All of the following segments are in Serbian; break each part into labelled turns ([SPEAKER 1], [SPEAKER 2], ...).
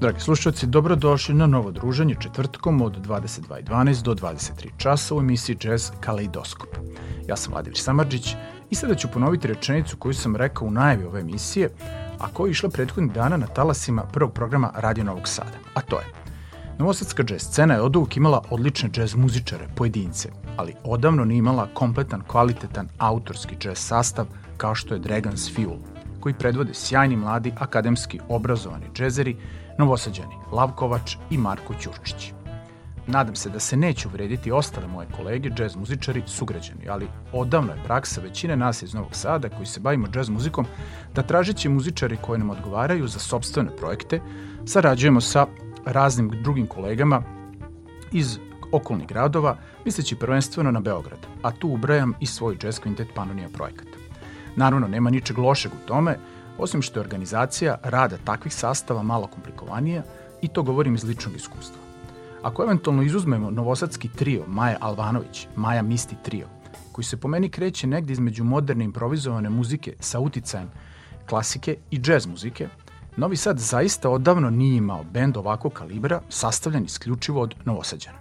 [SPEAKER 1] Dragi slušalci, dobrodošli na novo druženje četvrtkom od 22.12 do 23 časa u emisiji Jazz Kaleidoskop. Ja sam Vladimir Samarđić i sada ću ponoviti rečenicu koju sam rekao u najavi ove emisije, a koja je išla prethodnih dana na talasima prvog programa Radio Novog Sada. A to je Novosadska džez scena je od uvijek imala odlične džez muzičare, pojedince, ali odavno nije imala kompletan, kvalitetan autorski džez sastav kao što je Dragon's Fuel, koji predvode sjajni mladi akademski obrazovani džezeri Novosađani Lavkovač i Marko Ćurčić. Nadam se da se neće uvrediti ostale moje kolege, džez muzičari, sugrađani, ali odavno je praksa većine nas iz Novog Sada koji se bavimo džez muzikom da tražeći muzičari koji nam odgovaraju za sobstvene projekte, sarađujemo sa raznim drugim kolegama iz okolnih gradova, misleći prvenstveno na Beograd, a tu ubrajam i svoj jazz quintet Panonija projekat. Naravno, nema ničeg lošeg u tome, osim što je organizacija rada takvih sastava malo komplikovanija i to govorim iz ličnog iskustva. Ako eventualno izuzmemo novosadski trio Maja Alvanović, Maja Misti trio, koji se po meni kreće negde između moderne improvizovane muzike sa uticajem klasike i džez muzike, Novi Sad zaista odavno nije imao bend ovakvog kalibra sastavljen isključivo od Novosađana.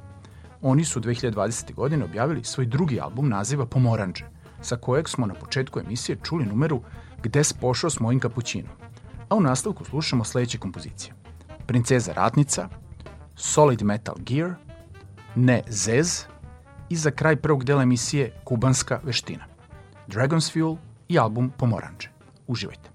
[SPEAKER 1] Oni su 2020. godine objavili svoj drugi album naziva Pomoranđe, sa kojeg smo na početku emisije čuli numeru Gde s pošao s mojim kapućinom. A u nastavku slušamo sledeće kompozicije. Princeza ratnica, Solid Metal Gear, Ne Zez i za kraj prvog dela emisije Kubanska veština. Dragon's Fuel i album Pomoranđe. Uživajte.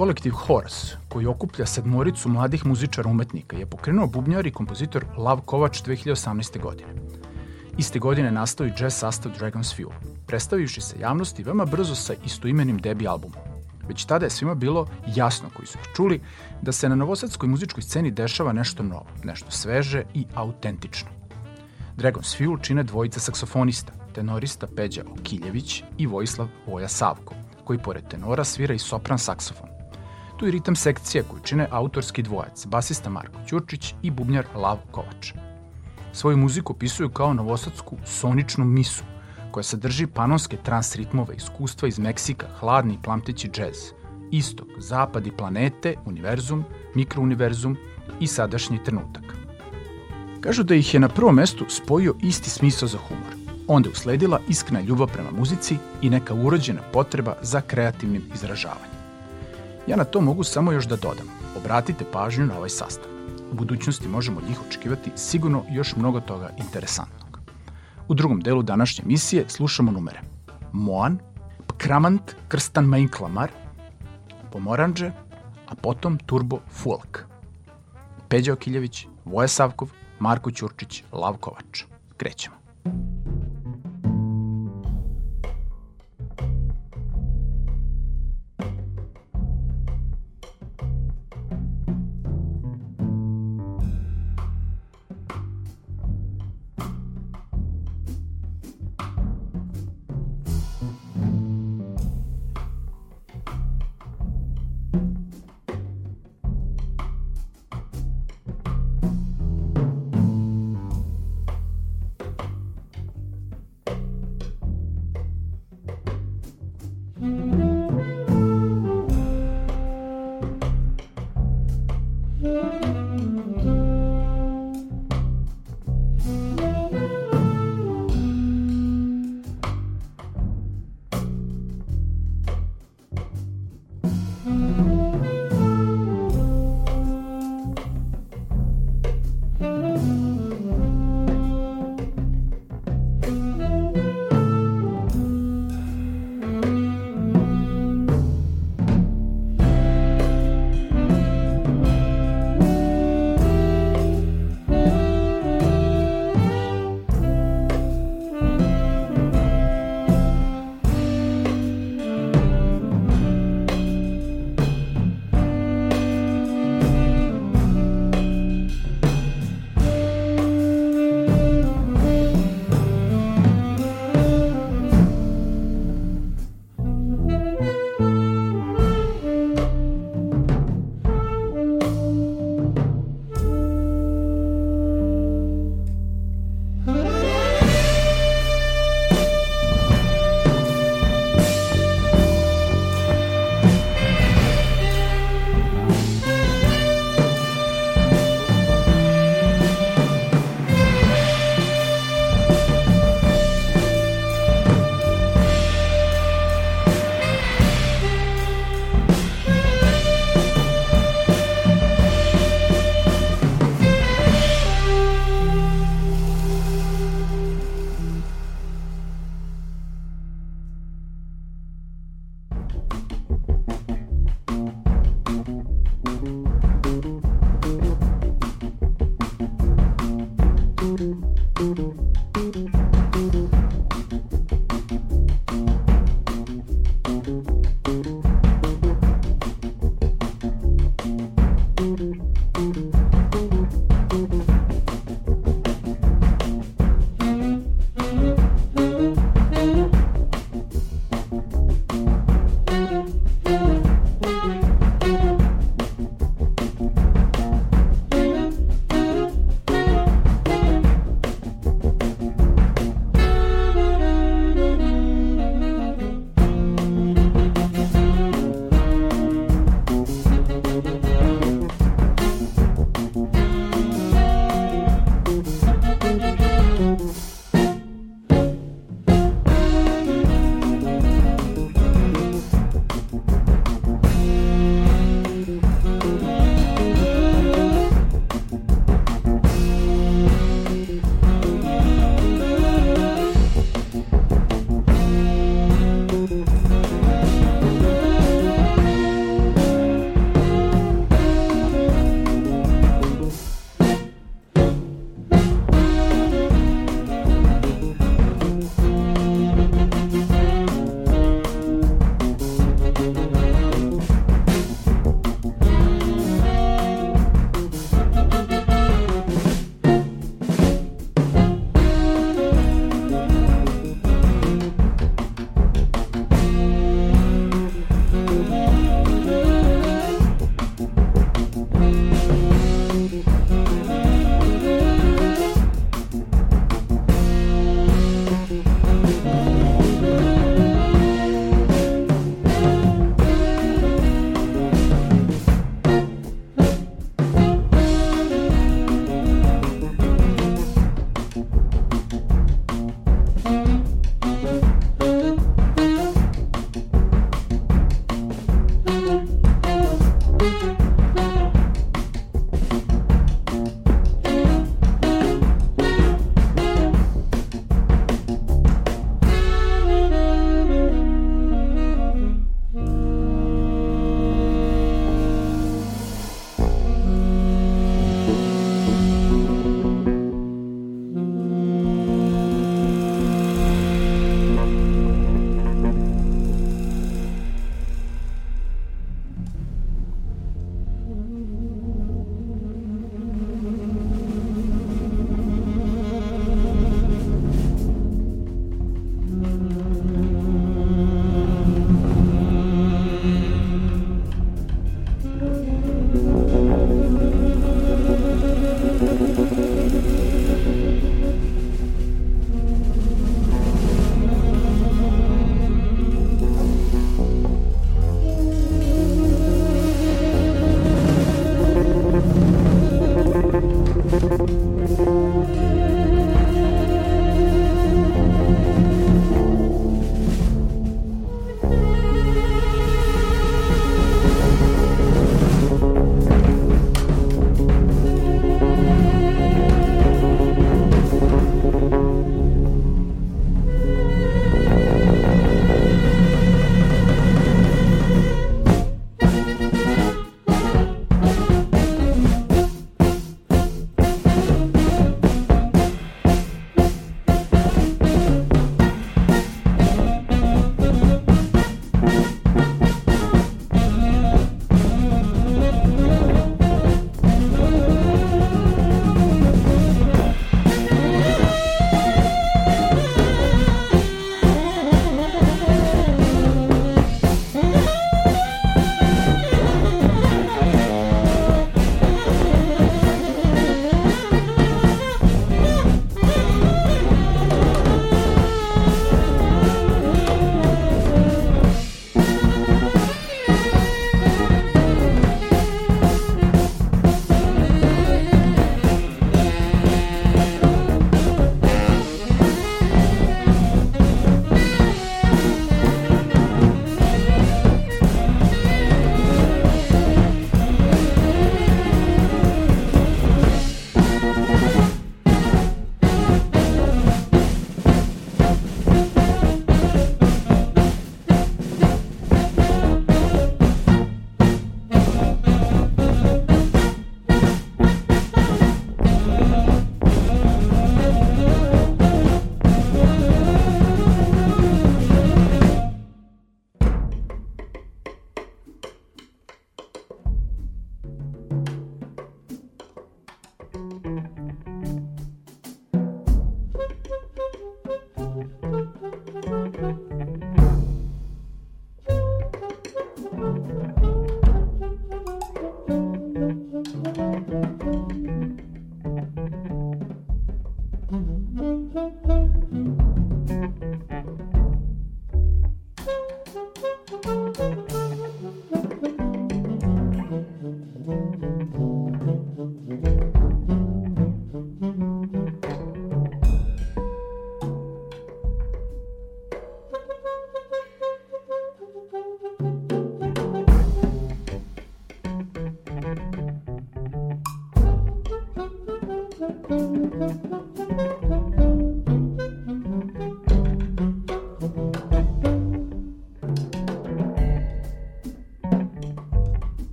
[SPEAKER 1] Kolektiv Horse, koji okuplja sedmoricu mladih muzičara umetnika, je pokrenuo bubnjar i kompozitor Lav Kovač 2018. godine. Iste godine nastao i jazz sastav Dragon's Fuel, predstavivši se javnosti veoma brzo sa istoimenim debi albumom. Već tada je svima bilo jasno koji su čuli da se na novosadskoj muzičkoj sceni dešava nešto novo, nešto sveže i autentično. Dragon's Fuel čine dvojica saksofonista, tenorista Peđa Okiljević i Vojislav Voja Savko, koji pored tenora svira i sopran saksofon tu i ritam sekcija koju čine autorski dvojac, basista Marko Ćurčić i bubnjar Lav Kovač. Svoju muziku opisuju kao novosadsku soničnu misu, koja sadrži panonske trans ritmove iskustva iz Meksika, hladni i plamteći džez, istok, zapad i planete, univerzum, mikrouniverzum i sadašnji trenutak. Kažu da ih je na prvom mestu spojio isti smisao za humor. Onda je usledila iskrena ljubav prema muzici i neka urođena potreba za kreativnim izražavanjem. Ja na to mogu samo još da dodam. Obratite pažnju na ovaj sastav. U budućnosti možemo od njih očekivati sigurno još mnogo toga interesantnog. U drugom delu današnje emisije slušamo numere. Moan, Kramant, Krstan Mainklamar, Pomoranđe, a potom Turbo Fulk. Peđa Okiljević, Voja Savkov, Marko Ćurčić, Lavkovač. Krećemo.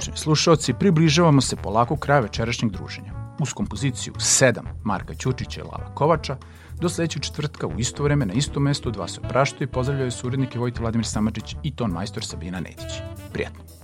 [SPEAKER 1] Počne slušalci, približavamo se polako kraja večerašnjeg druženja. Uz kompoziciju 7 Marka Ćučića i Lava Kovača, do sledećeg četvrtka u isto vreme na isto mesto dva se opraštaju i pozdravljaju su urednike Vladimir Samadžić i ton majstor Sabina Nedić. Prijatno.